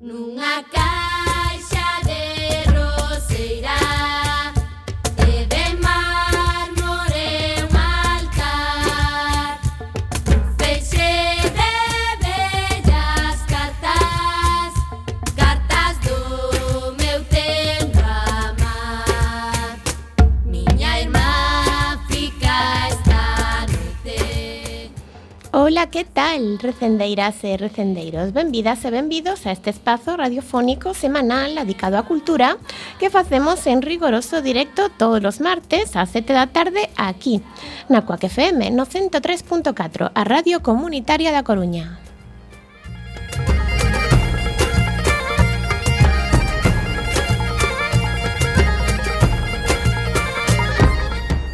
Nunha caixa de roseira Ola, que tal, recendeiras e recendeiros? Benvidas e benvidos a este espazo radiofónico semanal dedicado á cultura que facemos en rigoroso directo todos os martes ás 7 da tarde aquí, na Coac FM, no 103.4, a Radio Comunitaria da Coruña.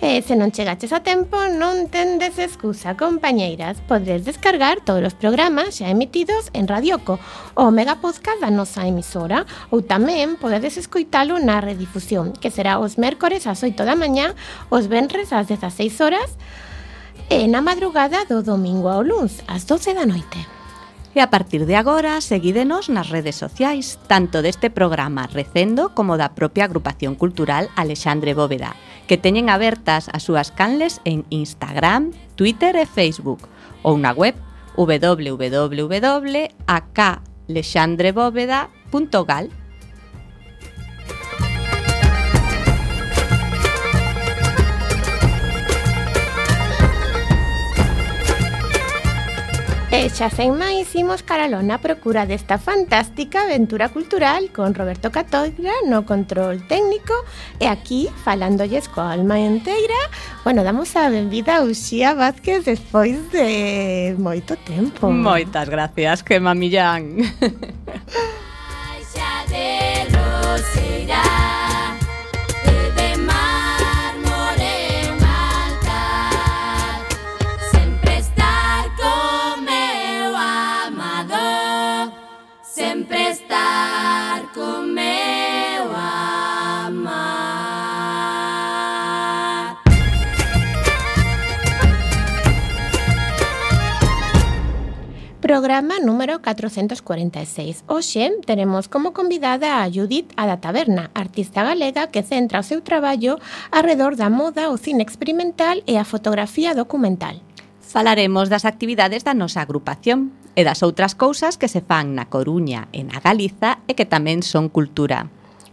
E se non chegaches a tempo, non tendes excusa, compañeiras. Podes descargar todos os programas xa emitidos en Radioco, o mega podcast da nosa emisora, ou tamén podedes escoitalo na redifusión, que será os mércores ás 8 da mañá, os venres ás 16 horas, e na madrugada do domingo ao luns, ás 12 da noite. E a partir de agora, seguídenos nas redes sociais, tanto deste programa Recendo como da propia agrupación cultural Alexandre Bóveda. Que teñen abertas as súas canles en Instagram, Twitter e Facebook ou na web www.acalexandrebóveda.gal E xa sen máis imos caralón a procura desta fantástica aventura cultural con Roberto Catoira no control técnico e aquí falándolles coa alma inteira. Bueno, damos a benvida a Uxía Vázquez despois de moito tempo. Moitas gracias, que mamillán. Xa de roseirán Programa número 446. Hoxe teremos como convidada a Judith a da Taberna, artista galega que centra o seu traballo arredor da moda, o cine experimental e a fotografía documental. Falaremos das actividades da nosa agrupación e das outras cousas que se fan na Coruña e na Galiza e que tamén son cultura.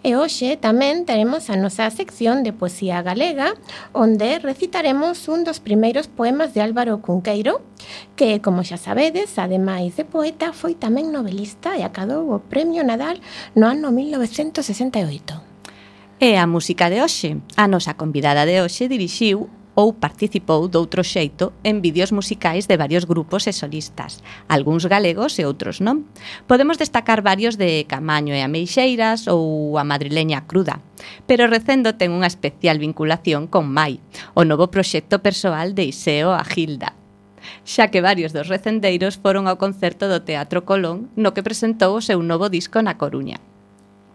E hoxe tamén teremos a nosa sección de poesía galega, onde recitaremos un dos primeiros poemas de Álvaro Cunqueiro, que, como xa sabedes, ademais de poeta, foi tamén novelista e acadou o Premio Nadal no ano 1968. E a música de hoxe. A nosa convidada de hoxe dirixiu ou participou doutro xeito en vídeos musicais de varios grupos e solistas, algúns galegos e outros non. Podemos destacar varios de Camaño e Ameixeiras ou a madrileña Cruda, pero recendo ten unha especial vinculación con Mai, o novo proxecto persoal de Iseo a Gilda, xa que varios dos recendeiros foron ao concerto do Teatro Colón no que presentou o seu novo disco na Coruña.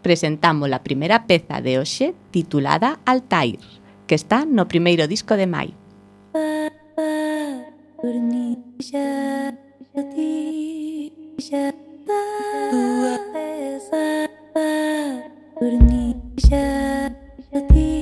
Presentamos a primeira peza de hoxe titulada Altair que está no primeiro disco de Mai. Por mí ya, ya ti.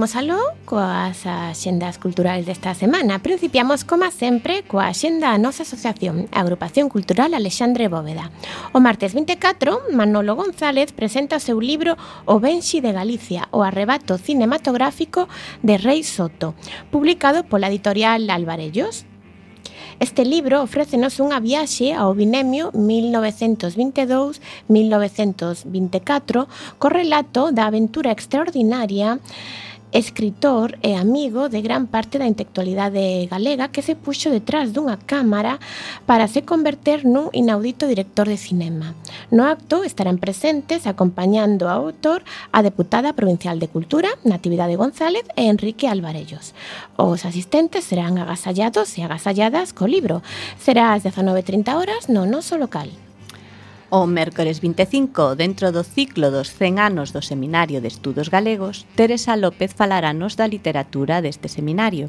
Imos aló coas axendas culturales desta semana. Principiamos, como sempre, coa axenda da nosa asociación, a Agrupación Cultural Alexandre Bóveda. O martes 24, Manolo González presenta o seu libro O Benxi de Galicia, o arrebato cinematográfico de Rei Soto, publicado pola editorial Alvarellos. Este libro ofrécenos unha viaxe ao binemio 1922-1924 co relato da aventura extraordinaria escritor e amigo de gran parte da intelectualidade galega que se puxo detrás dunha cámara para se converter nun inaudito director de cinema. No acto estarán presentes acompañando ao autor a deputada provincial de Cultura, Natividade González e Enrique Alvarellos. Os asistentes serán agasallados e agasalladas co libro. Será ás 19.30 horas no noso local. O mércores 25, dentro do ciclo dos 100 anos do Seminario de Estudos Galegos, Teresa López falaranos da literatura deste seminario.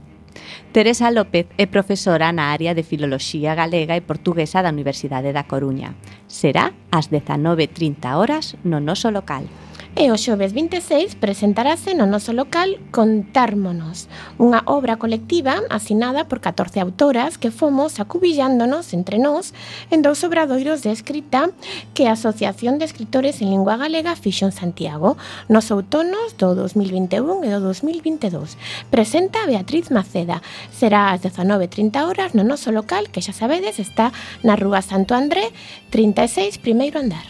Teresa López é profesora na área de Filoloxía Galega e Portuguesa da Universidade da Coruña. Será ás 19.30 horas no noso local. E o xoves 26 presentarase no noso local Contármonos, unha obra colectiva asinada por 14 autoras que fomos acubillándonos entre nós en dous obradoiros de escrita que a Asociación de Escritores en Lingua Galega fixo en Santiago nos outonos do 2021 e do 2022. Presenta Beatriz Maceda. Será ás 19.30 horas no noso local que xa sabedes está na Rúa Santo André 36, primeiro andar.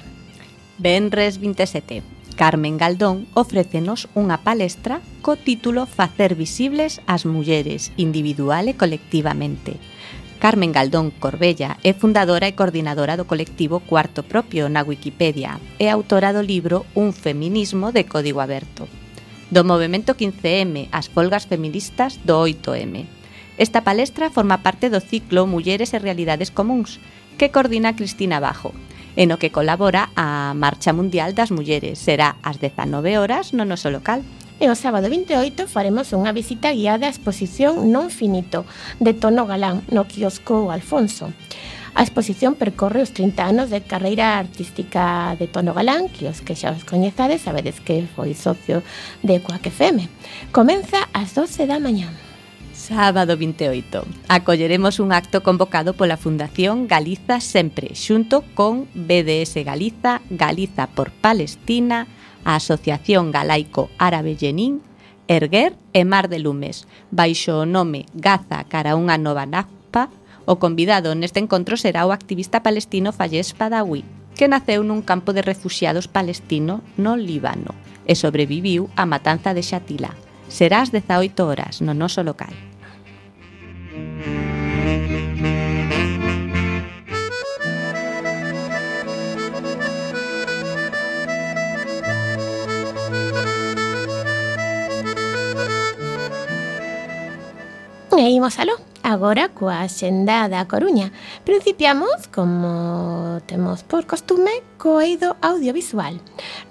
Benres 27. Carmen Galdón ofrécenos unha palestra co título Facer visibles as mulleres, individual e colectivamente. Carmen Galdón Corbella é fundadora e coordinadora do colectivo Cuarto Propio na Wikipedia e autora do libro Un feminismo de código aberto. Do movimento 15M ás folgas feministas do 8M. Esta palestra forma parte do ciclo Mulleres e Realidades Comuns, que coordina Cristina Bajo, e no que colabora a Marcha Mundial das Mulleres. Será ás 19 horas no noso local. E o sábado 28 faremos unha visita guiada á exposición Non Finito, de Tono Galán, no quiosco Alfonso. A exposición percorre os 30 anos de carreira artística de Tono Galán, que os que xa os coñezades sabedes que foi socio de Coac FM. Comeza ás 12 da mañá sábado 28. Acolleremos un acto convocado pola Fundación Galiza Sempre, xunto con BDS Galiza, Galiza por Palestina, a Asociación Galaico Árabe Yenín, Erguer e Mar de Lumes, baixo o nome Gaza cara unha nova napa, o convidado neste encontro será o activista palestino Fayez Padawi, que naceu nun campo de refugiados palestino no Líbano e sobreviviu á matanza de Xatila. Serás 18 horas no noso local. E imos aló, agora coa xenda da Coruña. Principiamos, como temos por costume, co eido audiovisual.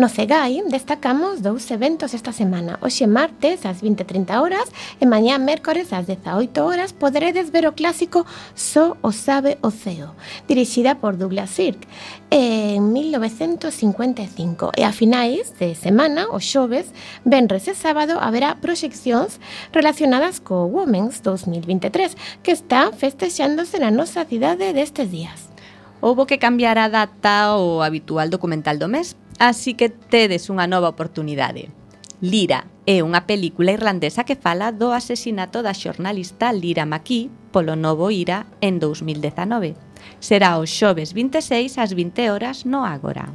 No Cegai destacamos dous eventos esta semana. Hoxe martes ás 20:30 horas e mañá mércores ás 18 horas poderedes ver o clásico So o sabe o ceo, dirixida por Douglas Sirk en 1955. E a finais de semana, o xoves, venres e sábado haberá proxeccións relacionadas co Women's 2023 que está festexándose na nosa cidade destes días. Houbo que cambiar a data ao habitual documental do mes así que tedes unha nova oportunidade. Lira é unha película irlandesa que fala do asesinato da xornalista Lira Maquí polo novo IRA en 2019. Será o xoves 26 ás 20 horas no Ágora.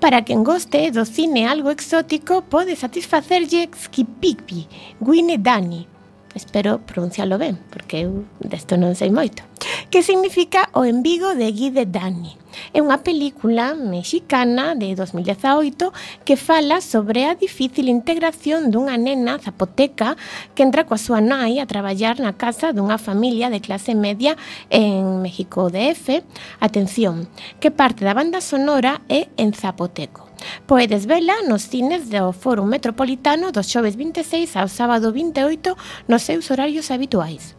Para quen goste do cine algo exótico, pode satisfacerlle Skipipi, Gwine Dani, espero pronunciarlo ben, porque eu desto non sei moito. Que significa O embigo de Guide Dani. É unha película mexicana de 2018 que fala sobre a difícil integración dunha nena zapoteca que entra coa súa nai a traballar na casa dunha familia de clase media en México DF. Atención, que parte da banda sonora é en zapoteco. Poedes vela nos cines do Foro Metropolitano dos xoves 26 ao sábado 28 nos seus horarios habituais.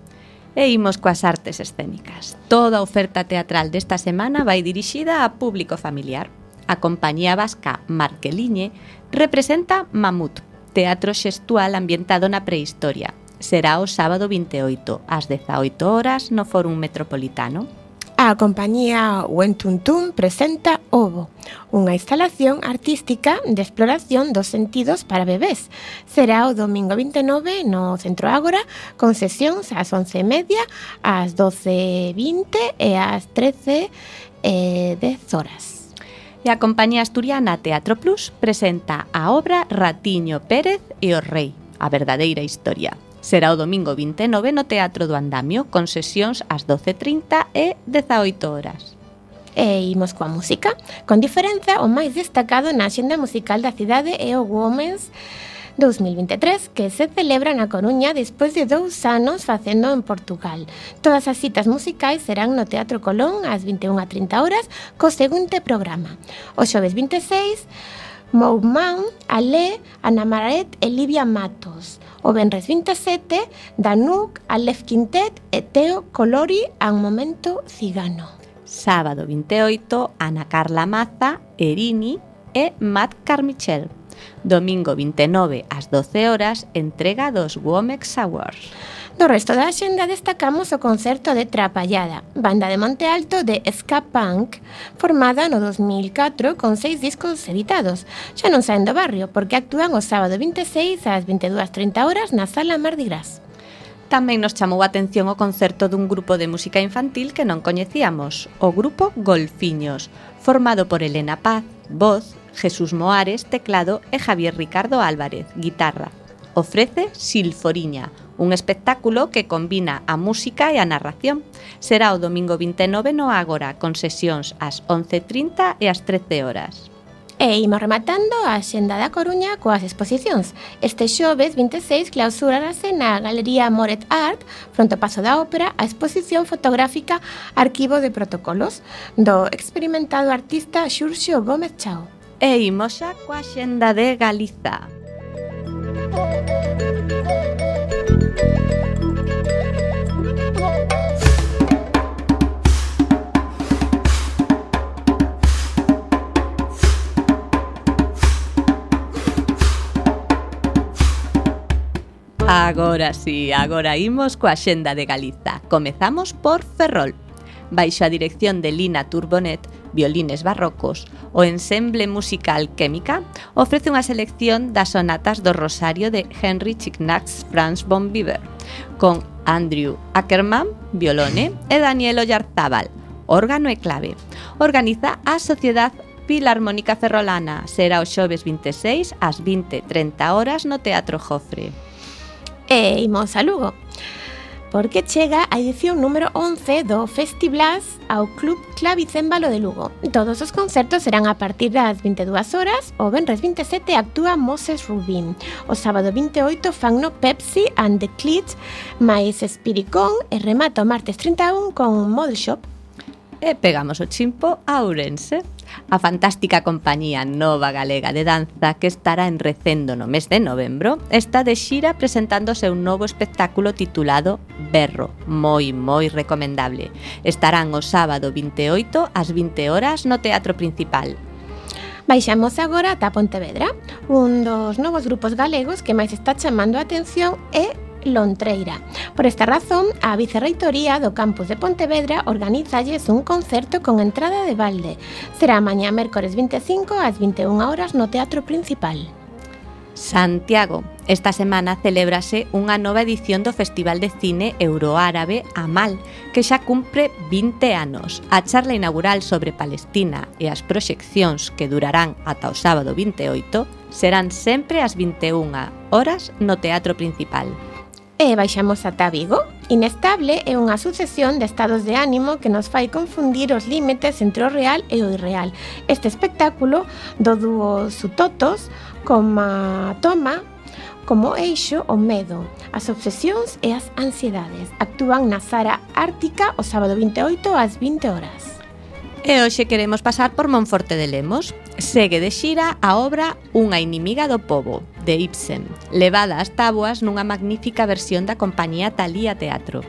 E imos coas artes escénicas. Toda a oferta teatral desta semana vai dirixida a público familiar. A compañía vasca Marqueliñe representa Mamut, teatro xestual ambientado na prehistoria. Será o sábado 28, ás 18 horas, no Fórum Metropolitano. A compañía Wentuntun presenta Ovo, unha instalación artística de exploración dos sentidos para bebés. Será o domingo 29 no Centro Ágora, con sesións ás 11:30, ás 12:20 e ás 13:10 horas. E a compañía asturiana Teatro Plus presenta a obra Ratiño Pérez e o Rei, a verdadeira historia Será o domingo 29 no Teatro do Andamio con sesións ás 12.30 e 18 horas. E imos coa música. Con diferenza, o máis destacado na xenda musical da cidade é o Women's 2023 que se celebra na Coruña despois de dous anos facendo en Portugal. Todas as citas musicais serán no Teatro Colón ás 21.30 horas co seguinte programa. O xoves 26, Moumán, Alé, Ana Maret e Livia Matos. O Benres 27 Danuk, Aleph Quintet e Teo Colori a un momento cigano. Sábado 28 Ana Carla Maza, Erini e Matt Carmichel. Domingo 29 ás 12 horas entrega dos Womex Awards. No resto da axenda destacamos o concerto de Trapallada, banda de Monte Alto de ska punk, formada no 2004 con seis discos editados. Xa non saen do barrio porque actúan o sábado 26 ás 22.30 horas na Sala Mardi Gras. Tamén nos chamou a atención o concerto dun grupo de música infantil que non coñecíamos, o grupo Golfiños, formado por Elena Paz, voz, Jesús Moares, teclado e Javier Ricardo Álvarez, guitarra. Ofrece Silforiña, Un espectáculo que combina a música e a narración. Será o domingo 29 no Ágora, con sesións ás 11.30 e ás 13 horas. E imos rematando a xenda da Coruña coas exposicións. Este xoves 26 clausurarase na Galería Moret Art, fronte ao Paso da Ópera, a exposición fotográfica Arquivo de Protocolos, do experimentado artista Xurxo Gómez Chao. E imos xa coa xenda de Galiza. Música Agora sí, agora imos coa xenda de Galiza. Comezamos por Ferrol. Baixo a dirección de Lina Turbonet, violines barrocos, o ensemble musical Química ofrece unha selección das sonatas do Rosario de Henry Chignax Franz von Bieber, con Andrew Ackerman, violone, e Daniel Oyarzábal, órgano e clave. Organiza a Sociedade Filarmónica Ferrolana. Será o xoves 26 ás 20.30 horas no Teatro Jofre. E imos a Lugo porque chega a edición número 11 do Festiblas ao Club Clavicémbalo de Lugo. Todos os concertos serán a partir das 22 horas, o Benres 27 actúa Moses Rubin, o sábado 28 fan no Pepsi and the Clit, máis Spiricón e remata o martes 31 con Model Shop. E pegamos o chimpo a Ourense a fantástica compañía Nova Galega de Danza que estará en Recendo no mes de novembro está de xira presentándose un novo espectáculo titulado Berro, moi moi recomendable. Estarán o sábado 28 ás 20 horas no Teatro Principal Baixamos agora ata Pontevedra, un dos novos grupos galegos que máis está chamando a atención é Lontreira. Por esta razón, a Vicerreitoría do Campus de Pontevedra organizalles un concerto con entrada de balde. Será mañá mércores 25 ás 21 horas no Teatro Principal. Santiago. Esta semana celébrase unha nova edición do Festival de Cine Euroárabe Amal, que xa cumpre 20 anos. A charla inaugural sobre Palestina e as proxeccións que durarán ata o sábado 28 serán sempre ás 21 horas no Teatro Principal e baixamos ata Vigo. Inestable é unha sucesión de estados de ánimo que nos fai confundir os límites entre o real e o irreal. Este espectáculo do dúo Sutotos como toma como eixo o medo, as obsesións e as ansiedades. Actúan na Sara Ártica o sábado 28 ás 20 horas. E hoxe queremos pasar por Monforte de Lemos, segue de xira a obra Unha inimiga do povo, de Ibsen, levada ás táboas nunha magnífica versión da compañía Talía Teatro.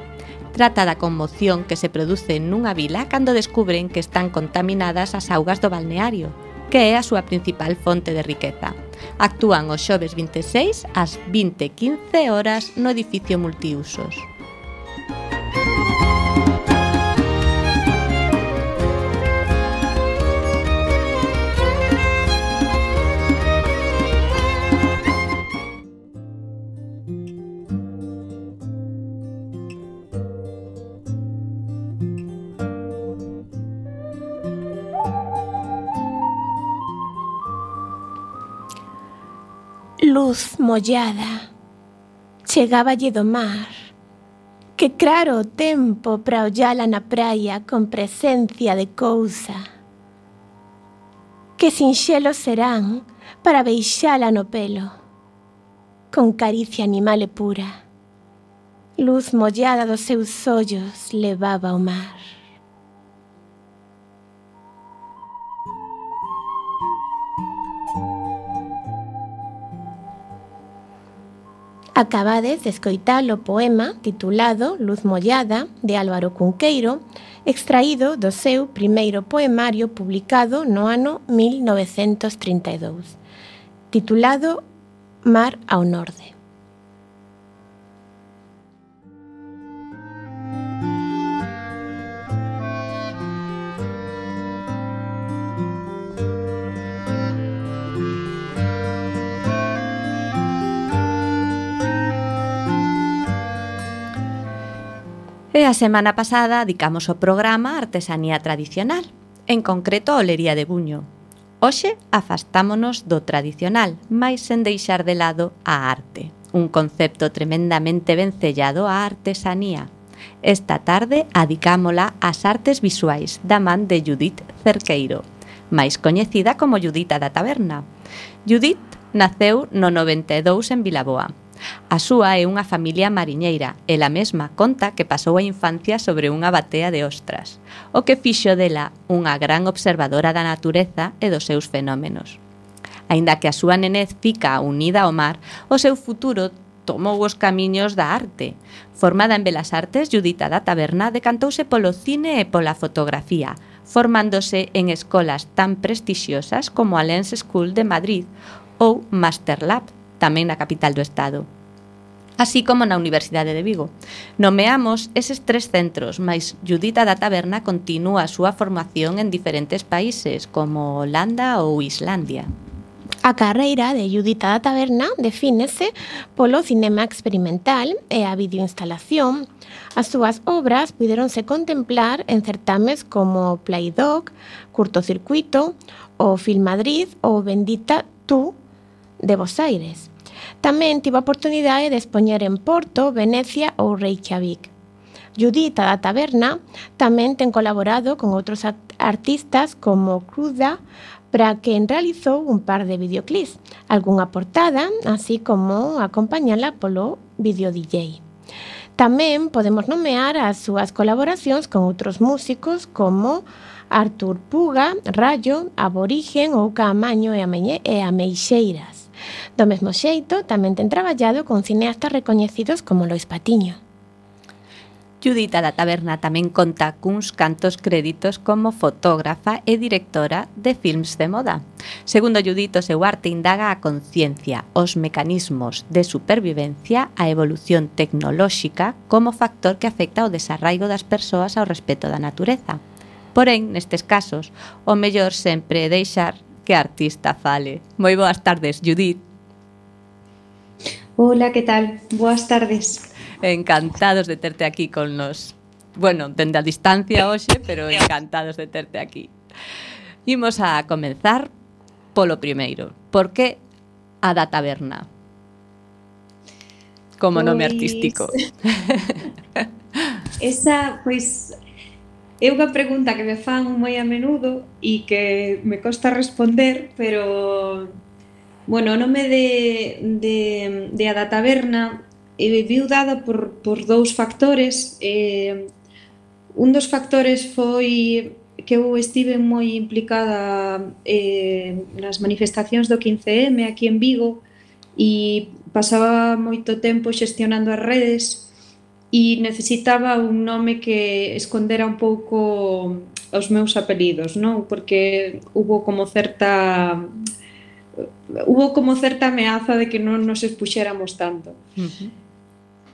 Trata da conmoción que se produce nunha vila cando descubren que están contaminadas as augas do balneario, que é a súa principal fonte de riqueza. Actúan os xoves 26 ás 20.15 horas no edificio multiusos. luz mollada chegáballe do mar, que claro o tempo para ollala na praia con presencia de cousa. Que sinxelos serán para beixala no pelo, con caricia animal e pura. Luz mollada dos seus ollos levaba o mar. Acabades de escoitar o poema titulado Luz mollada de Álvaro Cunqueiro, extraído do seu primeiro poemario publicado no ano 1932, titulado Mar ao Norde. E a semana pasada dedicamos o programa Artesanía Tradicional, en concreto a Olería de Buño. Hoxe afastámonos do tradicional, máis sen deixar de lado a arte, un concepto tremendamente vencellado á artesanía. Esta tarde adicámola ás artes visuais da man de Judith Cerqueiro, máis coñecida como Judita da Taberna. Judith naceu no 92 en Vilaboa, A súa é unha familia mariñeira e mesma conta que pasou a infancia sobre unha batea de ostras, o que fixo dela unha gran observadora da natureza e dos seus fenómenos. Aínda que a súa nenez fica unida ao mar, o seu futuro tomou os camiños da arte. Formada en Belas Artes, Judita da Taberna decantouse polo cine e pola fotografía, formándose en escolas tan prestixiosas como a Lens School de Madrid ou Master Lab tamén na capital do Estado así como na Universidade de Vigo. Nomeamos eses tres centros, mas Judita da Taberna continúa a súa formación en diferentes países, como Holanda ou Islandia. A carreira de Judita da Taberna defínese polo cinema experimental e a videoinstalación. As súas obras puderonse contemplar en certames como Playdoc, Curtocircuito, o Film Madrid ou Bendita Tú de Bos Aires. Tamén tivo a oportunidade de expoñer en Porto, Venecia ou Reykjavik. Judita da Taberna tamén ten colaborado con outros artistas como Cruda, para quen realizou un par de videoclips, algunha portada, así como acompañala polo video DJ. Tamén podemos nomear as súas colaboracións con outros músicos como Artur Puga, Rayo, Aborigen ou Camaño e Ameixeiras. Do mesmo xeito, tamén ten traballado con cineastas recoñecidos como Lois Patiño. Judita da Taberna tamén conta cuns cantos créditos como fotógrafa e directora de films de moda. Segundo Judito, seu arte indaga a conciencia, os mecanismos de supervivencia, a evolución tecnolóxica como factor que afecta o desarraigo das persoas ao respeto da natureza. Porén, nestes casos, o mellor sempre é deixar que artista fale. Moi boas tardes, Judith. Hola, que tal? Boas tardes. Encantados de terte aquí con nos. Bueno, dende a distancia hoxe, pero encantados de terte aquí. Imos a comenzar polo primeiro. Por que a da taberna? Como pois... nome artístico. Esa, pois, É unha pregunta que me fan moi a menudo e que me costa responder, pero bueno, o nome de, de, de a da taberna eh, viu dada por, por dous factores. Eh, un dos factores foi que eu estive moi implicada eh, nas manifestacións do 15M aquí en Vigo e pasaba moito tempo xestionando as redes e necesitaba un nome que escondera un pouco os meus apelidos, non? Porque hubo como certa hubo como certa ameaza de que non nos expuxéramos tanto. Uh -huh.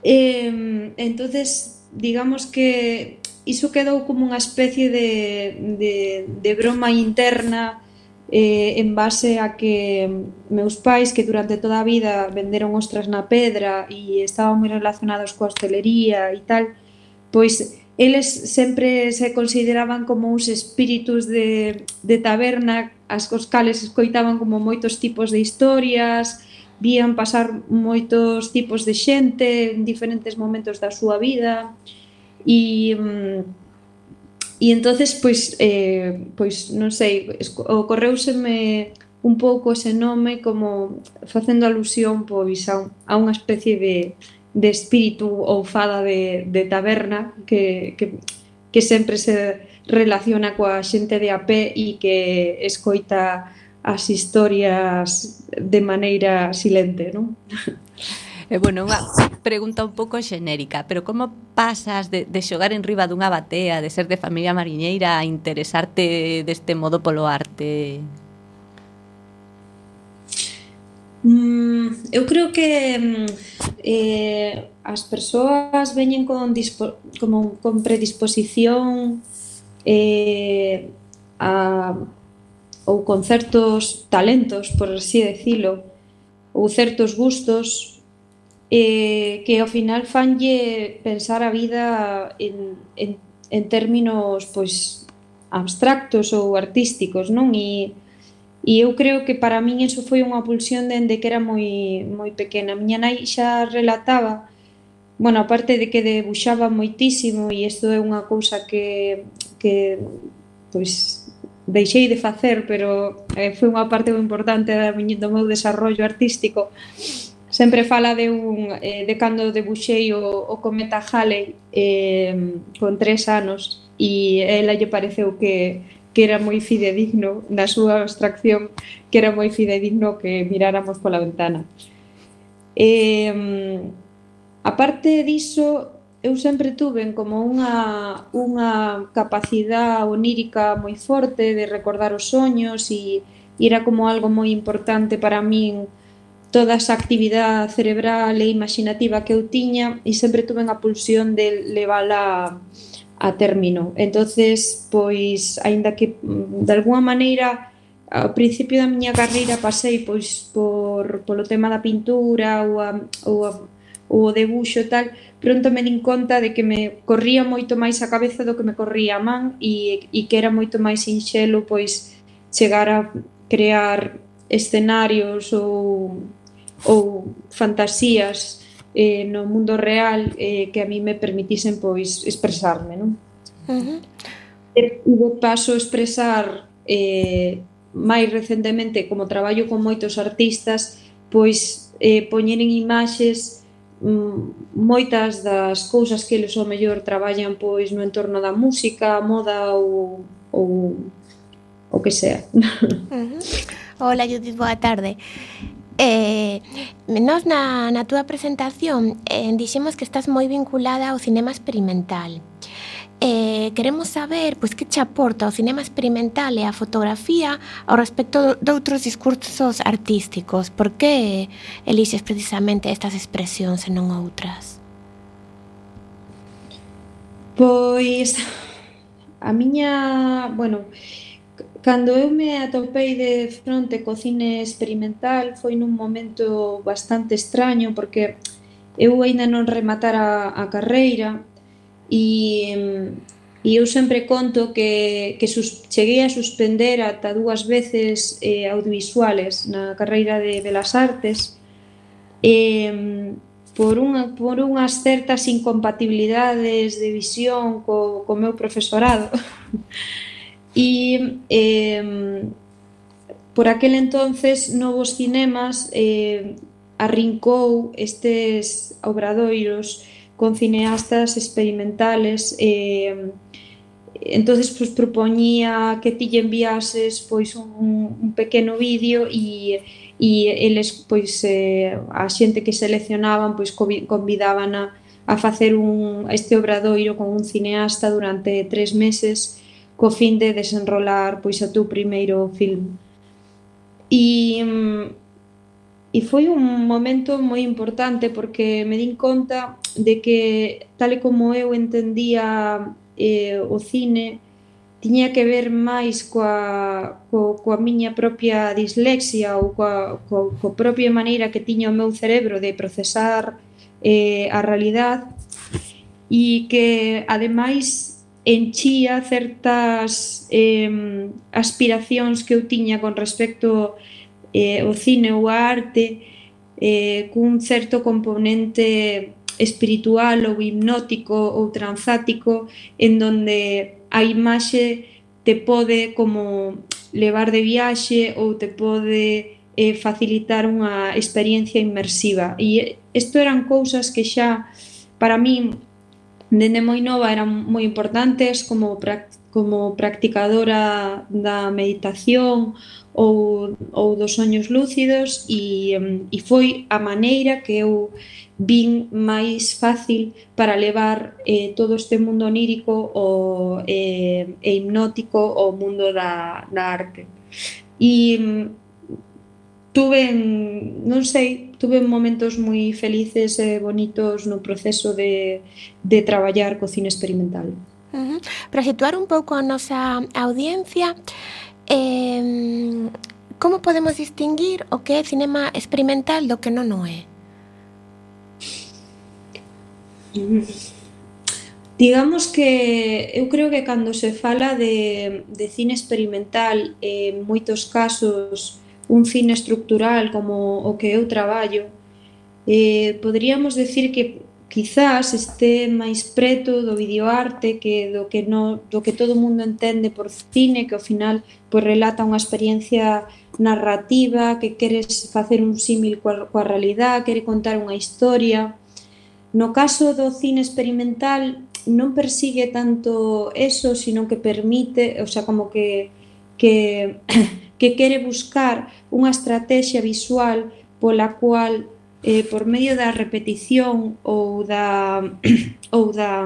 eh, entonces, digamos que iso quedou como unha especie de, de, de broma interna eh, en base a que meus pais que durante toda a vida venderon ostras na pedra e estaban moi relacionados coa hostelería e tal, pois eles sempre se consideraban como uns espíritus de, de taberna, as cos cales escoitaban como moitos tipos de historias, vían pasar moitos tipos de xente en diferentes momentos da súa vida e mm, E entonces pois eh pois non sei, ocorreuseme un pouco ese nome como facendo alusión pois a, un, a unha especie de de espírito ou fada de, de taberna que, que, que sempre se relaciona coa xente de a pé e que escoita as historias de maneira silente, non? E, bueno, unha pregunta un pouco xenérica, pero como pasas de, de xogar en riba dunha batea, de ser de familia mariñeira, a interesarte deste modo polo arte? Mm, eu creo que mm, eh, as persoas veñen con, dispo, como, con predisposición eh, a, ou con certos talentos, por así decilo, ou certos gustos eh, que ao final fanlle pensar a vida en, en, en términos pois abstractos ou artísticos, non? E, e eu creo que para min eso foi unha pulsión dende que era moi, moi pequena. Miña nai xa relataba Bueno, aparte de que debuxaba moitísimo e isto é unha cousa que, que pois, deixei de facer, pero eh, foi unha parte moi importante da miña, do meu desarrollo artístico sempre fala de un eh, de cando debuxei o, o cometa Halley eh, con tres anos e ela lle pareceu que que era moi fidedigno na súa abstracción que era moi fidedigno que miráramos pola ventana. Eh, aparte diso eu sempre tuven como unha, unha capacidade onírica moi forte de recordar os soños e, e era como algo moi importante para min toda esa actividade cerebral e imaginativa que eu tiña e sempre tuve a pulsión de levala a término. Entonces, pois, aínda que mm, de algunha maneira ao principio da miña carreira pasei pois por polo tema da pintura ou a, ou a ou o debuxo tal, pronto me din conta de que me corría moito máis a cabeza do que me corría a man e, e que era moito máis sinxelo pois chegar a crear escenarios ou ou fantasías eh, no mundo real eh, que a mí me permitisen pois expresarme, non? Uh -huh. E de paso expresar eh, máis recentemente como traballo con moitos artistas pois eh, poñer en imaxes mm, moitas das cousas que eles ao mellor traballan pois no entorno da música, moda ou, ou o que sea. Uh -huh. Hola Judith, boa tarde. Eh, nos na, na túa presentación eh, dixemos que estás moi vinculada ao cinema experimental. Eh, queremos saber pois que che aporta o cinema experimental e a fotografía ao respecto de outros discursos artísticos. Por que elixes precisamente estas expresións e non outras? Pois a miña, bueno, Cando eu me atopei de fronte co cine experimental foi nun momento bastante extraño porque eu aínda non rematara a carreira e, e eu sempre conto que, que sus, cheguei a suspender ata dúas veces eh, audiovisuales na carreira de Belas Artes eh, por, unha, por unhas certas incompatibilidades de visión co, co meu profesorado. E eh, por aquel entonces Novos Cinemas eh, arrincou estes obradoiros con cineastas experimentales eh, entonces pues, propoñía que ti lle enviases pois un, un pequeno vídeo e e eles pois eh, a xente que seleccionaban pois convidaban a, a facer un este obradoiro con un cineasta durante tres meses co fin de desenrolar pois a tú primeiro film. E, mm, e foi un momento moi importante porque me din conta de que tal e como eu entendía eh, o cine, tiña que ver máis coa, co, coa miña propia dislexia ou coa, co, co propia maneira que tiña o meu cerebro de procesar eh, a realidade e que ademais enchía certas eh, aspiracións que eu tiña con respecto eh, ao cine ou a arte eh, cun certo componente espiritual ou hipnótico ou transático en donde a imaxe te pode como levar de viaxe ou te pode eh, facilitar unha experiencia inmersiva. E eh, isto eran cousas que xa para min Dende moi nova eran moi importantes como como practicadora da meditación ou, ou dos soños lúcidos e, e foi a maneira que eu vin máis fácil para levar eh, todo este mundo onírico o, eh, e hipnótico ao mundo da, da arte. E tuve, non sei, tuve momentos moi felices e bonitos no proceso de, de traballar co cine experimental. Uh -huh. Para situar un pouco a nosa audiencia, eh, como podemos distinguir o que é cinema experimental do que non o é? Digamos que eu creo que cando se fala de, de cine experimental, en eh, moitos casos un cine estructural como o que eu traballo, eh, poderíamos decir que quizás este máis preto do videoarte que do que no, do que todo o mundo entende por cine, que ao final pois relata unha experiencia narrativa, que queres facer un símil coa, coa realidade, quere contar unha historia. No caso do cine experimental non persigue tanto eso, sino que permite, o sea, como que que que quere buscar unha estrategia visual pola cual eh, por medio da repetición ou da ou da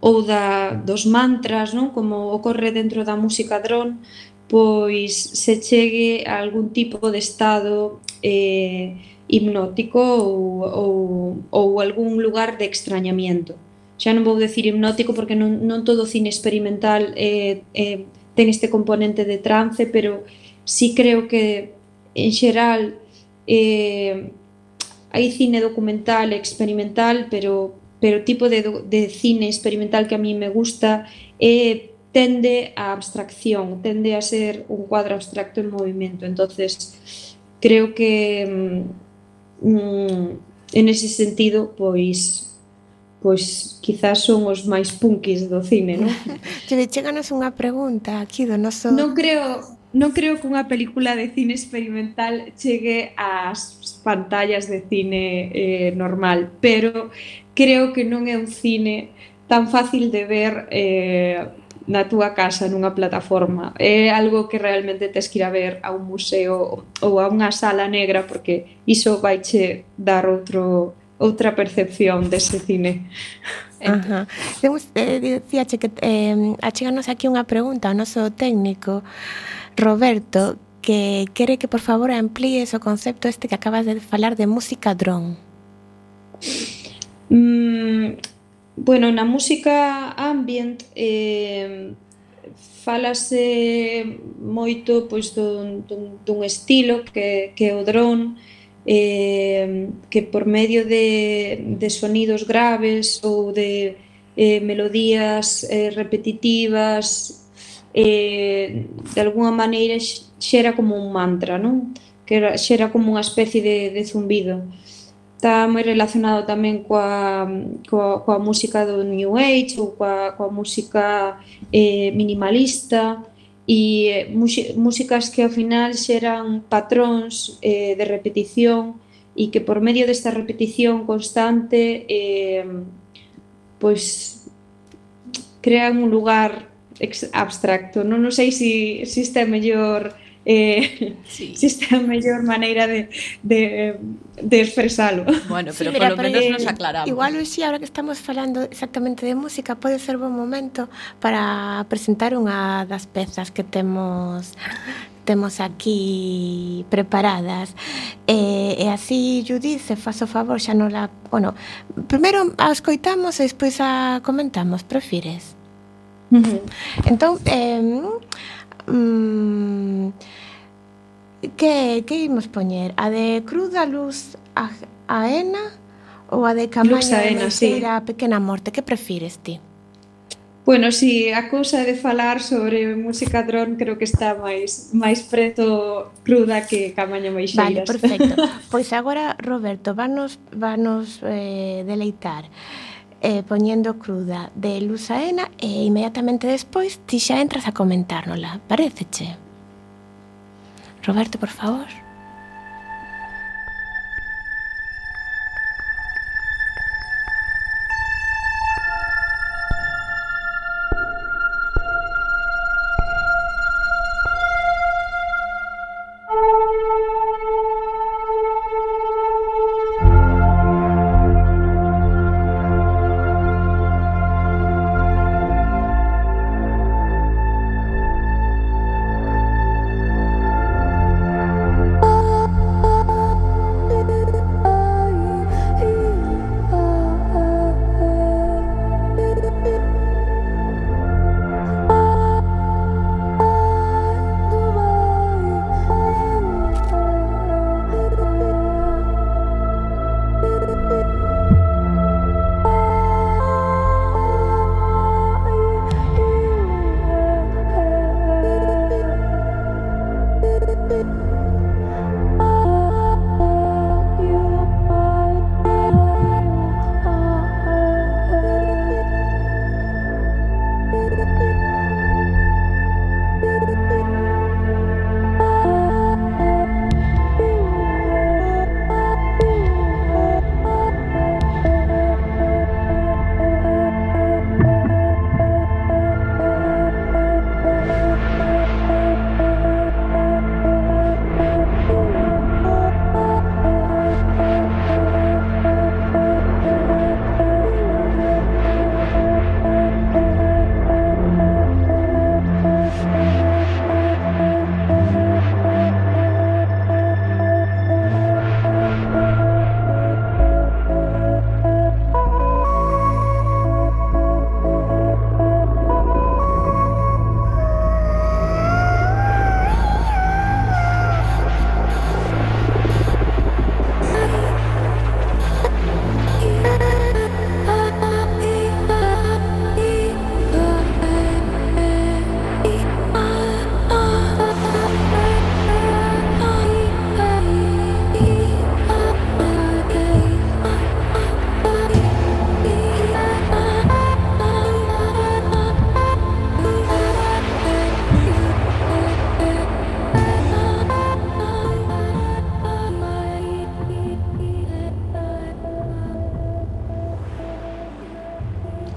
ou da dos mantras, non? como ocorre dentro da música dron, pois se chegue a algún tipo de estado eh, hipnótico ou, ou, ou algún lugar de extrañamiento. Xa non vou decir hipnótico porque non, non todo cine experimental eh, eh, ten este componente de trance, pero sí creo que en xeral eh, hai cine documental experimental, pero pero o tipo de, de cine experimental que a mí me gusta é eh, tende á abstracción, tende a ser un cuadro abstracto en movimento. Entonces, creo que mm, mm, en ese sentido, pois pois quizás son os máis punkis do cine, non? Cheve, cheganos unha pregunta aquí do noso... Non creo, non creo que unha película de cine experimental chegue ás pantallas de cine eh, normal, pero creo que non é un cine tan fácil de ver eh, na túa casa, nunha plataforma. É algo que realmente tes que ir a ver a un museo ou a unha sala negra, porque iso vai che dar outro outra percepción dese cine. Ajá. Temos, eh, dicíache que eh, acheganos aquí unha pregunta ao noso técnico Roberto que quere que por favor amplíes o concepto este que acabas de falar de música dron. Mm, bueno, na música ambient eh, falase moito pois dun, dun, dun estilo que, que o drone eh, que por medio de, de sonidos graves ou de eh, melodías eh, repetitivas eh, de alguna maneira xera como un mantra, non? que era, xera como unha especie de, de zumbido. Está moi relacionado tamén coa, coa, coa música do New Age ou coa, coa música eh, minimalista, e músicas que ao final xeran patróns eh, de repetición e que por medio desta repetición constante eh, pois crean un lugar abstracto. Non, non sei se si, si está mellor eh, sí. si está a mellor maneira de, de, de expresalo. Bueno, pero sí, mira, polo menos eh, nos aclaramos. Igual, Uxi, ahora que estamos falando exactamente de música, pode ser bon momento para presentar unha das pezas que temos temos aquí preparadas. E, e así, Judith, se faz o favor, xa non la... Bueno, primeiro a escoitamos e despois a comentamos, prefires? Uh -huh. Entón, eh, Mm, que, que imos poñer? A de Cruda Luz a, Aena ou a de Camaña Aena, sí. a Pequena Morte? Que prefires ti? Bueno, si sí, a cousa de falar sobre música dron creo que está máis máis preto cruda que Camaña Meixeiras. Vale, perfecto. Pois agora Roberto, vanos vanos eh, deleitar eh, poñendo cruda de Lusaena e inmediatamente despois ti xa entras a comentárnola. Paréceche? Roberto, por favor.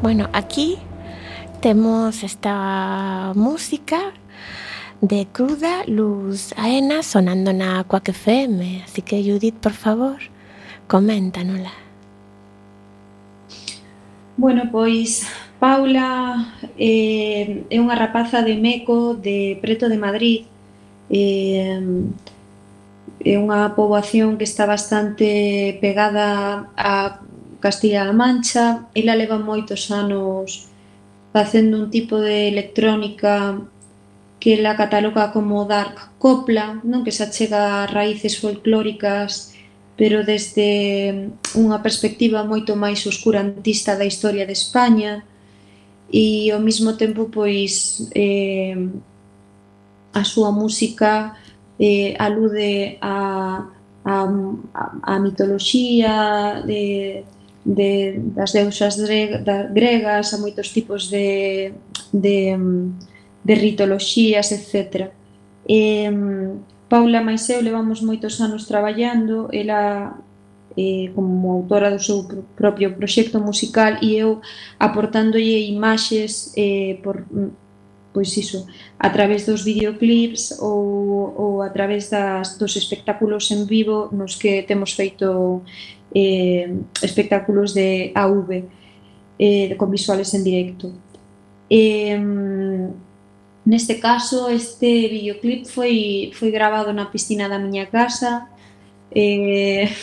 Bueno, aquí temos esta música de Cruda Luz Aena sonando na Quack FM, así que Judith, por favor, coméntanola. Bueno, pois Paula eh, é unha rapaza de Meco, de preto de Madrid, eh, é unha poboación que está bastante pegada a Castilla-La Mancha, ela leva moitos anos facendo un tipo de electrónica que la cataloga como dark copla, non que se achega a raíces folclóricas, pero desde unha perspectiva moito máis oscurantista da historia de España. E ao mesmo tempo pois eh, a súa música eh, alude a, a, a, a mitoloxía de de, das deusas gregas a moitos tipos de, de, de ritoloxías, etc. E, Paula Maiseu levamos moitos anos traballando, ela eh, como autora do seu propio proxecto musical e eu aportándolle imaxes eh, por pois iso, a través dos videoclips ou, ou a través das, dos espectáculos en vivo nos que temos feito eh, espectáculos de AV eh, con visuales en directo. Eh, neste caso, este videoclip foi, foi grabado na piscina da miña casa. Eh,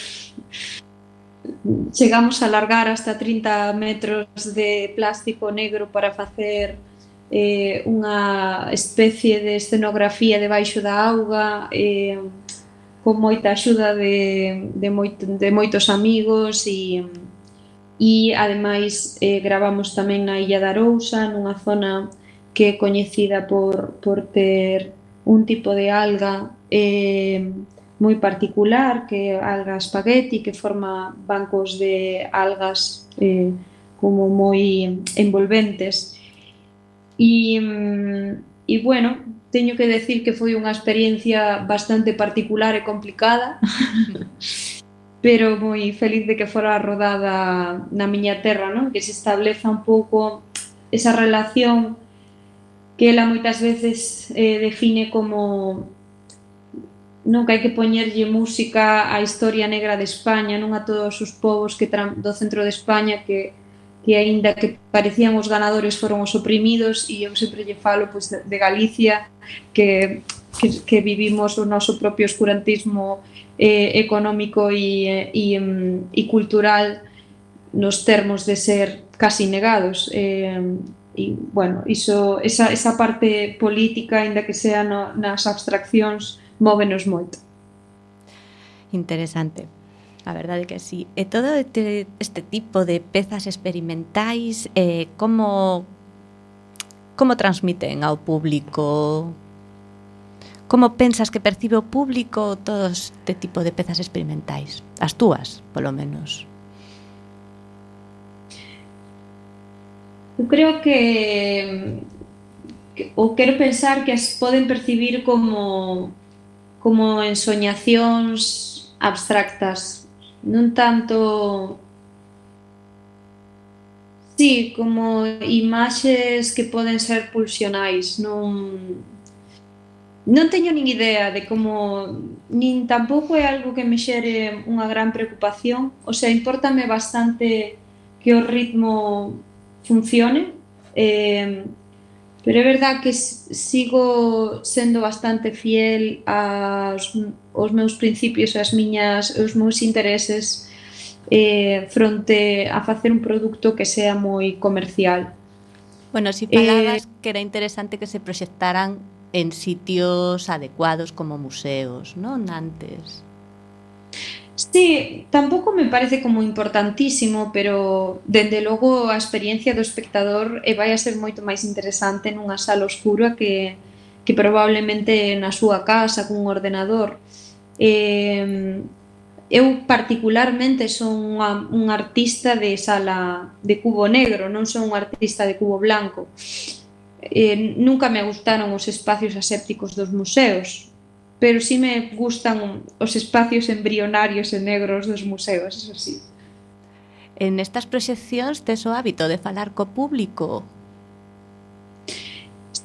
chegamos a largar hasta 30 metros de plástico negro para facer eh, unha especie de escenografía debaixo da auga. Eh, con moita axuda de, de, moito, de moitos amigos e, e ademais eh, gravamos tamén na Illa da Arousa, nunha zona que é coñecida por, por ter un tipo de alga eh, moi particular, que é alga espagueti, que forma bancos de algas eh, como moi envolventes. E, mm, e bueno, teño que decir que foi unha experiencia bastante particular e complicada pero moi feliz de que fora rodada na miña terra, non? que se estableza un pouco esa relación que ela moitas veces eh, define como non que hai que poñerlle música á historia negra de España, non a todos os povos que do centro de España que que aínda que parecían os ganadores foron os oprimidos e eu sempre lle falo pois, de Galicia que, que, que vivimos o noso propio oscurantismo eh, económico e, e, e cultural nos termos de ser casi negados eh, e, bueno, iso, esa, esa parte política, aínda que sea no, nas abstraccións, móvenos moito. Interesante. A verdade que sí. E todo este, este tipo de pezas experimentais, eh, como como transmiten ao público? Como pensas que percibe o público todo este tipo de pezas experimentais? As túas, polo menos. Eu creo que, que ou quero pensar que as poden percibir como como ensoñacións abstractas non tanto Sí, como imaxes que poden ser pulsionais, non non teño nin idea de como nin tampouco é algo que me xere unha gran preocupación, o sea, importame bastante que o ritmo funcione. Eh, pero é verdad que sigo sendo bastante fiel aos os meus principios e as miñas, os meus intereses eh, fronte a facer un produto que sea moi comercial. Bueno, si palabras eh, que era interesante que se proxectaran en sitios adecuados como museos, non antes. Sí, tampouco me parece como importantísimo, pero dende logo a experiencia do espectador e vai a ser moito máis interesante nunha sala oscura que, que probablemente na súa casa cun ordenador. Eh, Eh, eu particularmente son unha, un artista de sala de cubo negro, non son un artista de cubo blanco. Eh, nunca me gustaron os espacios asépticos dos museos, pero sí me gustan os espacios embrionarios e negros dos museos, eso sí. En estas proxeccións tes o hábito de falar co público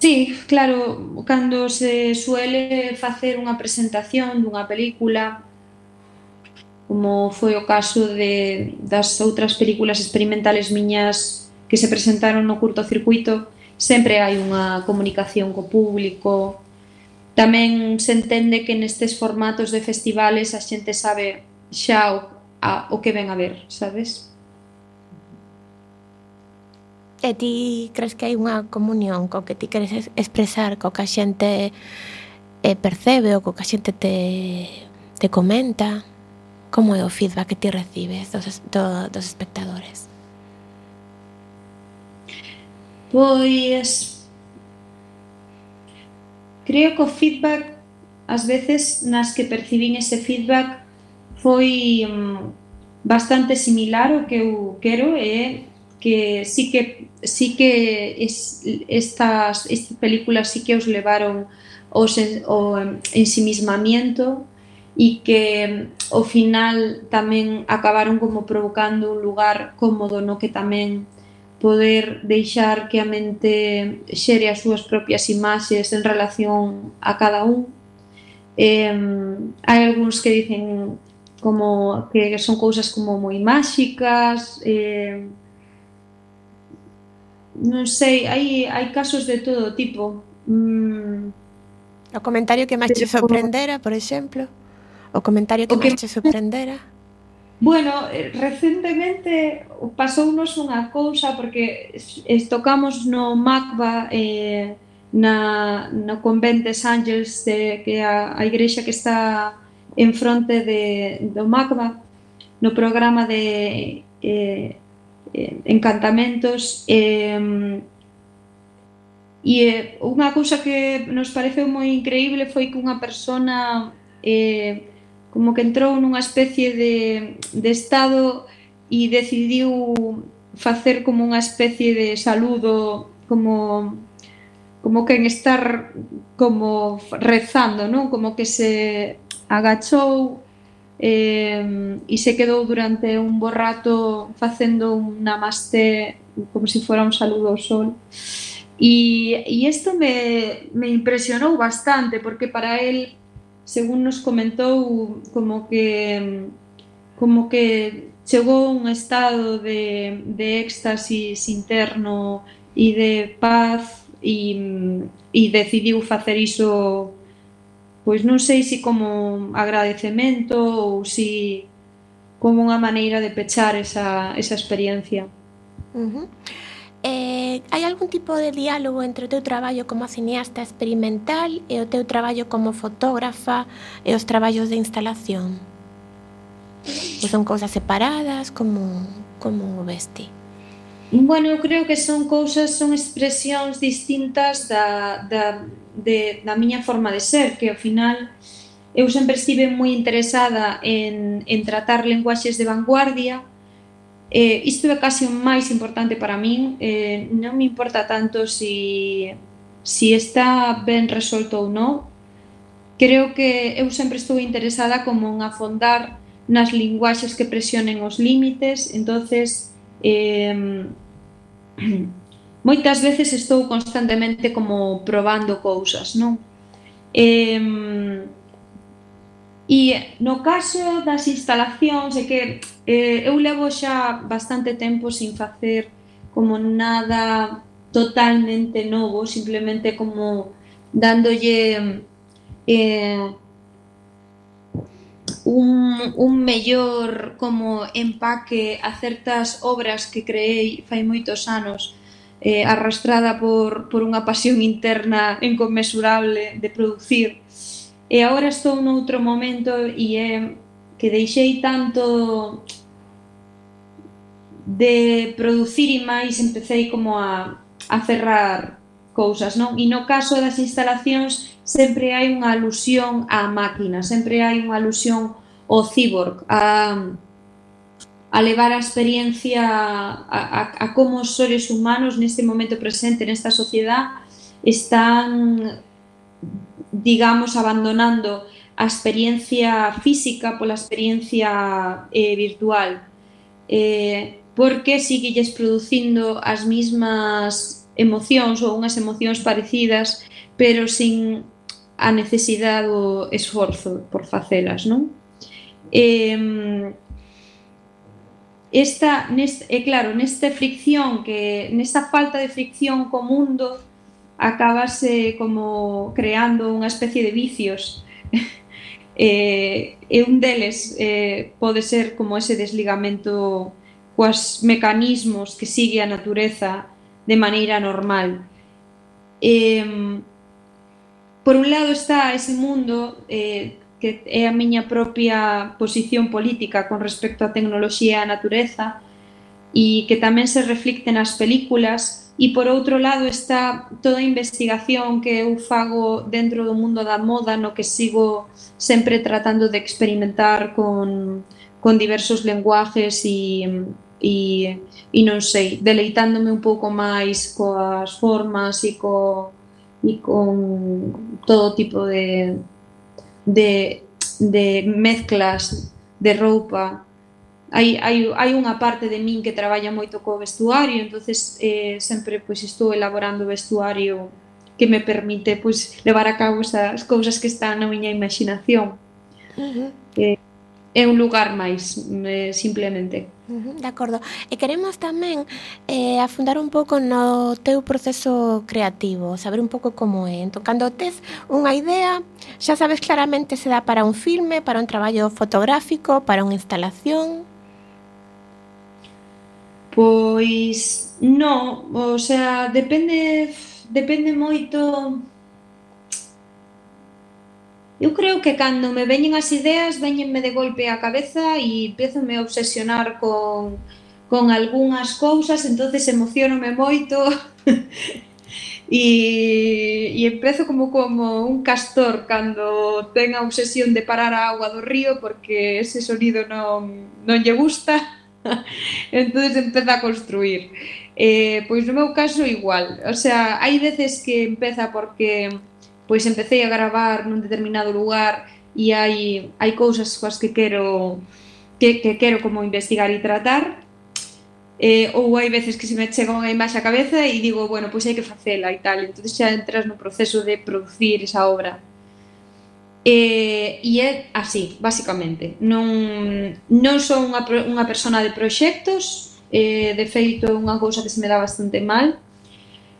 Sí, claro, cando se suele facer unha presentación dunha película como foi o caso de, das outras películas experimentales miñas que se presentaron no curtocircuito, sempre hai unha comunicación co público. Tamén se entende que nestes formatos de festivales a xente sabe xa o, a, o que ven a ver, sabes? E ti crees que hai unha comunión co que ti queres expresar, co que a xente eh, percebe ou co que a xente te, te comenta? Como é o feedback que ti recibes dos, do, dos espectadores? Pois creo que o feedback as veces nas que percibín ese feedback foi um, bastante similar ao que eu quero e que sí que sí que es, estas, estas películas sí que os levaron o, o ensimismamiento e que ao final tamén acabaron como provocando un lugar cómodo no que tamén poder deixar que a mente xere as súas propias imaxes en relación a cada un. Eh, hai algúns que dicen como que son cousas como moi máxicas, eh, non sei, hai, hai casos de todo tipo. Mm, o comentario que máis che sorprendera, por exemplo? O comentario que, que máis che sorprendera? Bueno, eh, recentemente pasounos unha cousa porque estocamos no MACBA eh, na, no Convent de Ángels, de, que a, a igrexa que está en fronte de, do MACBA, no programa de eh, eh, encantamentos eh, e eh, unha cousa que nos pareceu moi increíble foi que unha persona eh, como que entrou nunha especie de, de estado e decidiu facer como unha especie de saludo como como que en estar como rezando, non? Como que se agachou eh, e se quedou durante un bo rato facendo un namaste como se fora un saludo ao sol. E, e isto me, me impresionou bastante porque para él según nos comentou como que como que chegou un estado de, de éxtasis interno e de paz e, e decidiu facer iso pois non sei se si como agradecemento ou se si como unha maneira de pechar esa, esa experiencia. Uh -huh. eh, hai algún tipo de diálogo entre o teu traballo como cineasta experimental e o teu traballo como fotógrafa e os traballos de instalación? Ou son cousas separadas? Como, como o vesti? Bueno, eu creo que son cousas, son expresións distintas da, da, de, da miña forma de ser, que ao final eu sempre estive moi interesada en, en tratar lenguaxes de vanguardia, Eh, isto é casi o máis importante para min, eh, non me importa tanto si, si está ben resolto ou non. Creo que eu sempre estou interesada como en afondar nas linguaxes que presionen os límites, entonces eh, moitas veces estou constantemente como probando cousas, non? E, e no caso das instalacións é que eh, eu levo xa bastante tempo sin facer como nada totalmente novo, simplemente como dándolle eh, un, un mellor como empaque a certas obras que creei fai moitos anos eh, arrastrada por, por unha pasión interna inconmensurable de producir. E agora estou noutro momento e é que deixei tanto de producir e máis empecéi como a, a cerrar cousas, non? E no caso das instalacións sempre hai unha alusión á máquina, sempre hai unha alusión ao cyborg, a, a levar a experiencia a, a, a como os seres humanos neste momento presente nesta sociedade están digamos abandonando a experiencia física pola experiencia eh, virtual eh, porque siguilles producindo as mismas emocións ou unhas emocións parecidas pero sin a necesidade do esforzo por facelas non? Eh, esta, neste, eh, é claro, nesta fricción que nesta falta de fricción co mundo acabase como creando unha especie de vicios. Eh, e un deles eh, pode ser como ese desligamento coas mecanismos que sigue a natureza de maneira normal. Eh, por un lado está ese mundo eh, que é a miña propia posición política con respecto á tecnoloxía e a natureza e que tamén se reflicte nas películas. E por outro lado está toda a investigación que eu fago dentro do mundo da moda no que sigo sempre tratando de experimentar con, con diversos lenguajes e e, e non sei, deleitándome un pouco máis coas formas e co e con todo tipo de de, de mezclas de roupa. Hai, hai, hai unha parte de min que traballa moito co vestuario entonces eh, sempre pois, estou elaborando vestuario que me permite pois, levar a cabo esas cousas que están na miña imaginación. Uh -huh. eh, é un lugar máis eh, simplemente. De acordo. E eh, queremos tamén eh, afundar un pouco no teu proceso creativo, saber un pouco como é. Entón, cando tes unha idea, xa sabes claramente se dá para un filme, para un traballo fotográfico, para unha instalación... Pois non, o sea, depende depende moito Eu creo que cando me veñen as ideas, veñenme de golpe a cabeza e empiezo a obsesionar con, con algunhas cousas, entonces emocionome moito e, e empezo como como un castor cando ten a obsesión de parar a agua do río porque ese sonido non, non lle gusta entonces empeza a construir. Eh, pois no meu caso igual. O sea, hai veces que empeza porque pois empecé a gravar nun determinado lugar e hai, hai cousas coas que quero que, que quero como investigar e tratar. Eh, ou hai veces que se me chega unha imaxe á cabeza e digo, bueno, pois hai que facela e tal, entón xa entras no proceso de producir esa obra. Eh, e é así, basicamente. Non, non son unha, unha persona de proxectos, eh, de feito é unha cousa que se me dá bastante mal,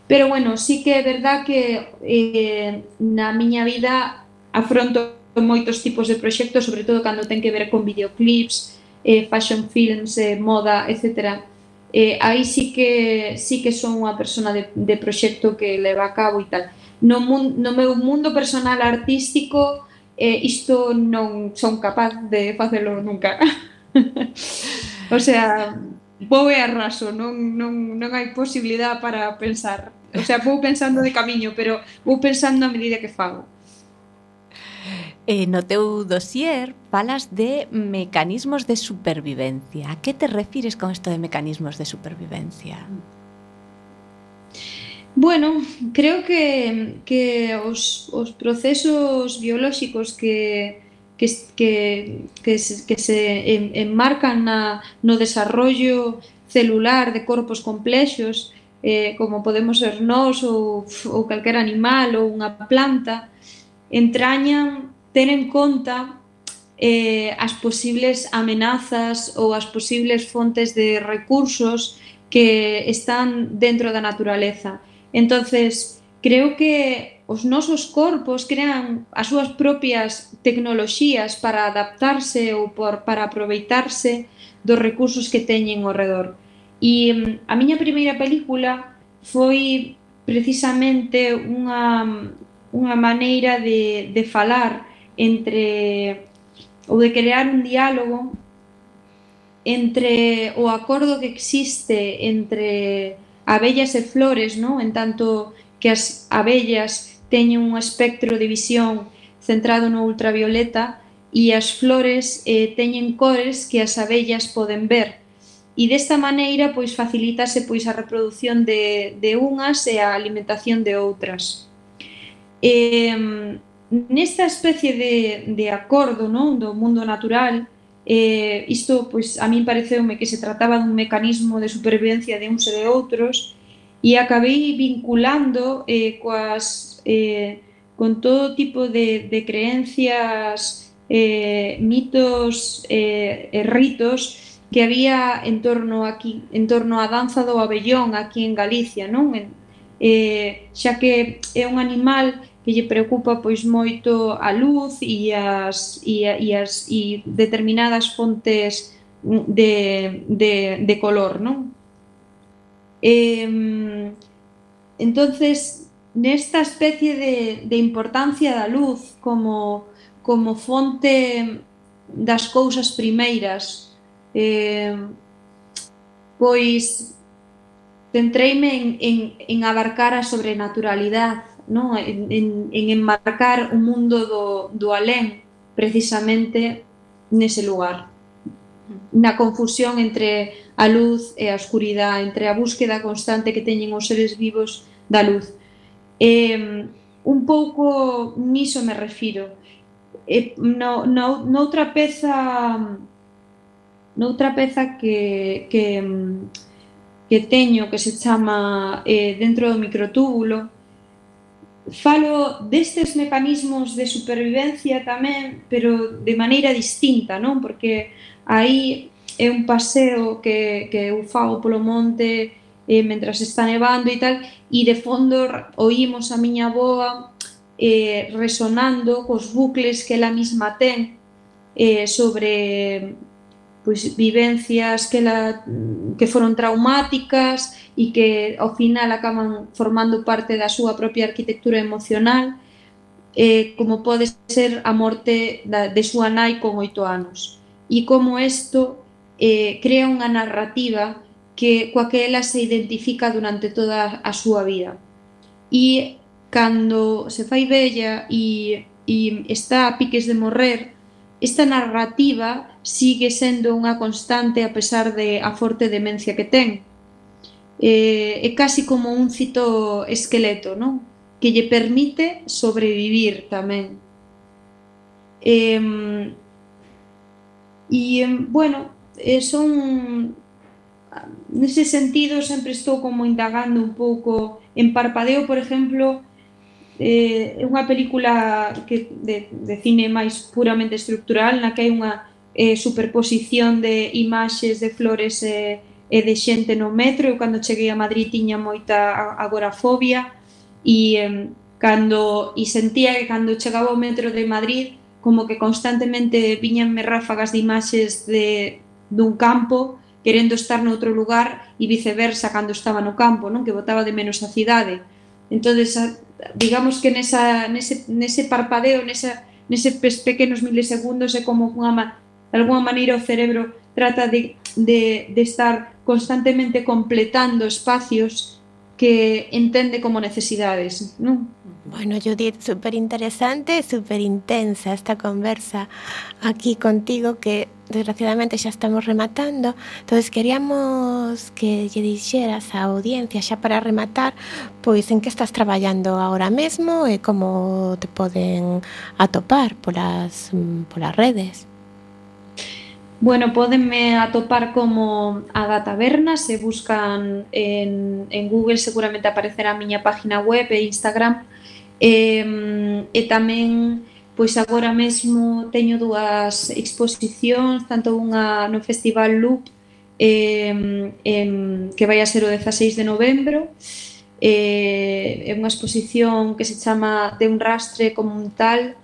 Pero bueno, sí que é verdad que eh, na miña vida afronto moitos tipos de proxectos, sobre todo cando ten que ver con videoclips, eh, fashion films, eh, moda, etc. Eh, aí sí que, sí que son unha persona de, de proxecto que leva a cabo e tal. No, mun, no meu mundo personal artístico eh, isto non son capaz de facelo nunca. o sea, vou e arraso, non, non, non hai posibilidade para pensar. O sea, vou pensando de camiño, pero vou pensando a medida que fago. Eh, no teu dossier falas de mecanismos de supervivencia. A que te refires con isto de mecanismos de supervivencia? Bueno, creo que, que os, os procesos biolóxicos que, que, que, que, se, que se enmarcan na, no desarrollo celular de corpos complexos eh, como podemos ser nós ou, ou calquer animal ou unha planta entrañan ter en conta eh, as posibles amenazas ou as posibles fontes de recursos que están dentro da naturaleza. Entonces, creo que os nosos corpos crean as súas propias tecnoloxías para adaptarse ou por, para aproveitarse dos recursos que teñen ao redor. E mm, a miña primeira película foi precisamente unha, unha maneira de, de falar entre ou de crear un diálogo entre o acordo que existe entre abellas e flores, non? En tanto que as abellas teñen un espectro de visión centrado no ultravioleta e as flores eh, teñen cores que as abellas poden ver. E desta maneira, pois facilítase pois a reproducción de, de unhas e a alimentación de outras. Eh, nesta especie de, de acordo non do mundo natural, eh, isto pois a min pareceume que se trataba dun mecanismo de supervivencia de uns e de outros, e acabei vinculando eh, coas eh, con todo tipo de, de creencias, eh, mitos, eh, eh ritos que había en torno aquí, en torno a danza do abellón aquí en Galicia, non? En, eh, xa que é un animal que lle preocupa pois moito a luz e as e, e as e determinadas fontes de, de, de color, non? Eh, entonces nesta especie de, de importancia da luz como, como fonte das cousas primeiras eh, pois centreime en, en, en abarcar a sobrenaturalidade non? En, en, en enmarcar o mundo do, do alén precisamente nese lugar na confusión entre a luz e a oscuridade, entre a búsqueda constante que teñen os seres vivos da luz Eh, un pouco niso me refiro. Eh, no, no, noutra peza noutra peza que, que, que teño que se chama eh, dentro do microtúbulo falo destes mecanismos de supervivencia tamén, pero de maneira distinta, non? Porque aí é un paseo que, que eu fago polo monte eh, mentras está nevando e tal, e de fondo oímos a miña boa eh, resonando cos bucles que ela mesma ten eh, sobre pois, vivencias que, la, que foron traumáticas e que ao final acaban formando parte da súa propia arquitectura emocional eh, como pode ser a morte da, de súa nai con oito anos. E como isto eh, crea unha narrativa que coa que ela se identifica durante toda a súa vida. E cando se fai bella e, e está a piques de morrer, esta narrativa sigue sendo unha constante a pesar de a forte demencia que ten. Eh, é casi como un cito esqueleto, non? Que lle permite sobrevivir tamén. Eh, e, bueno, eh, son nese sentido sempre estou como indagando un pouco. En Parpadeo, por exemplo, eh, é unha película que de, de cine máis puramente estructural na que hai unha eh, superposición de imaxes de flores e, eh, e de xente no metro. Eu cando cheguei a Madrid tiña moita agorafobia e eh, cando e sentía que cando chegaba ao metro de Madrid como que constantemente viñanme ráfagas de imaxes de dun campo querendo estar noutro lugar e viceversa cando estaba no campo, non? Que botaba de menos a cidade. Entonces, digamos que nesa, nese, nese parpadeo, nesa, nese pequenos milisegundos é como unha, de alguma maneira o cerebro trata de, de, de estar constantemente completando espacios que entende como necesidades. ¿no? Bueno, Judith, súper interesante, súper intensa esta conversa aquí contigo que desgraciadamente xa estamos rematando. Entonces queríamos que lle dixeras a audiencia xa para rematar pois en que estás traballando agora mesmo e como te poden atopar polas, polas redes. Bueno, pódenme atopar como a da Taberna, se buscan en, en Google, seguramente aparecerá a miña página web e Instagram. E, e tamén pois agora mesmo teño dúas exposicións, tanto unha no Festival Loop eh, em, que vai a ser o 16 de novembro eh, é unha exposición que se chama De un rastre como un tal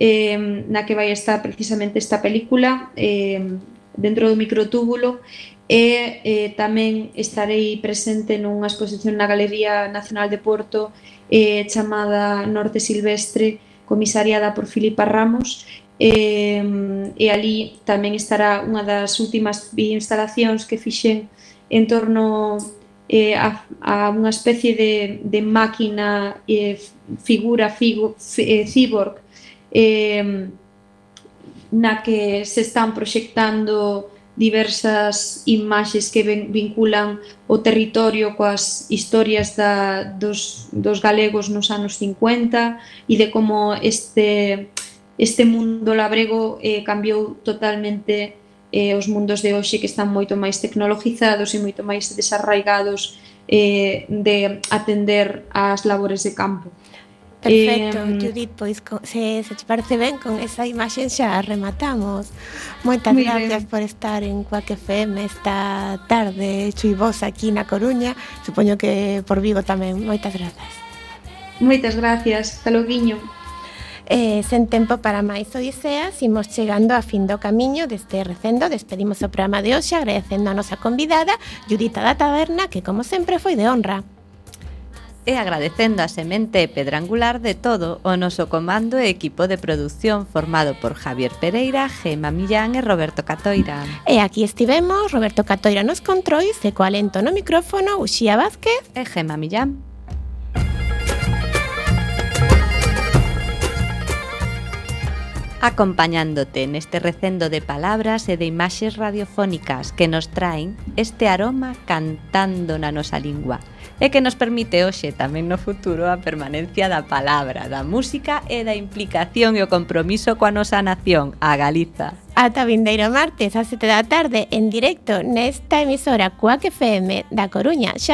eh, na que vai estar precisamente esta película eh, dentro do microtúbulo e eh, tamén estarei presente nunha exposición na Galería Nacional de Porto eh, chamada Norte Silvestre comisariada por Filipa Ramos. Eh, e ali tamén estará unha das últimas instalacións que fixen en torno eh, a, a unha especie de, de máquina eh, figura figo, eh, cyborg eh, na que se están proxectando diversas imaxes que vinculan o territorio coas historias da, dos, dos galegos nos anos 50 e de como este, este mundo labrego eh, cambiou totalmente eh, os mundos de hoxe que están moito máis tecnologizados e moito máis desarraigados eh, de atender ás labores de campo. Perfecto, eh, Judith, pois se, se te parece ben con esa imaxe xa rematamos. Moitas gracias ben. por estar en Cuac FM esta tarde chuivosa aquí na Coruña, supoño que por Vigo tamén. Moitas grazas. Moitas gracias, hasta loguiño. Eh, sen tempo para máis odiseas, imos chegando a fin do camiño deste recendo. Despedimos o programa de hoxe agradecendo a nosa convidada, Judita da Taberna, que como sempre foi de honra e agradecendo a semente pedrangular de todo o noso comando e equipo de produción formado por Javier Pereira, Gema Millán e Roberto Catoira. E aquí estivemos, Roberto Catoira nos controis e co alento no micrófono Uxía Vázquez e Gema Millán. acompañándote neste recendo de palabras e de imaxes radiofónicas que nos traen este aroma cantando na nosa lingua e que nos permite hoxe tamén no futuro a permanencia da palabra, da música e da implicación e o compromiso coa nosa nación, a Galiza. Ata vindeiro martes a 7 da tarde en directo nesta emisora Cuac FM da Coruña. Xa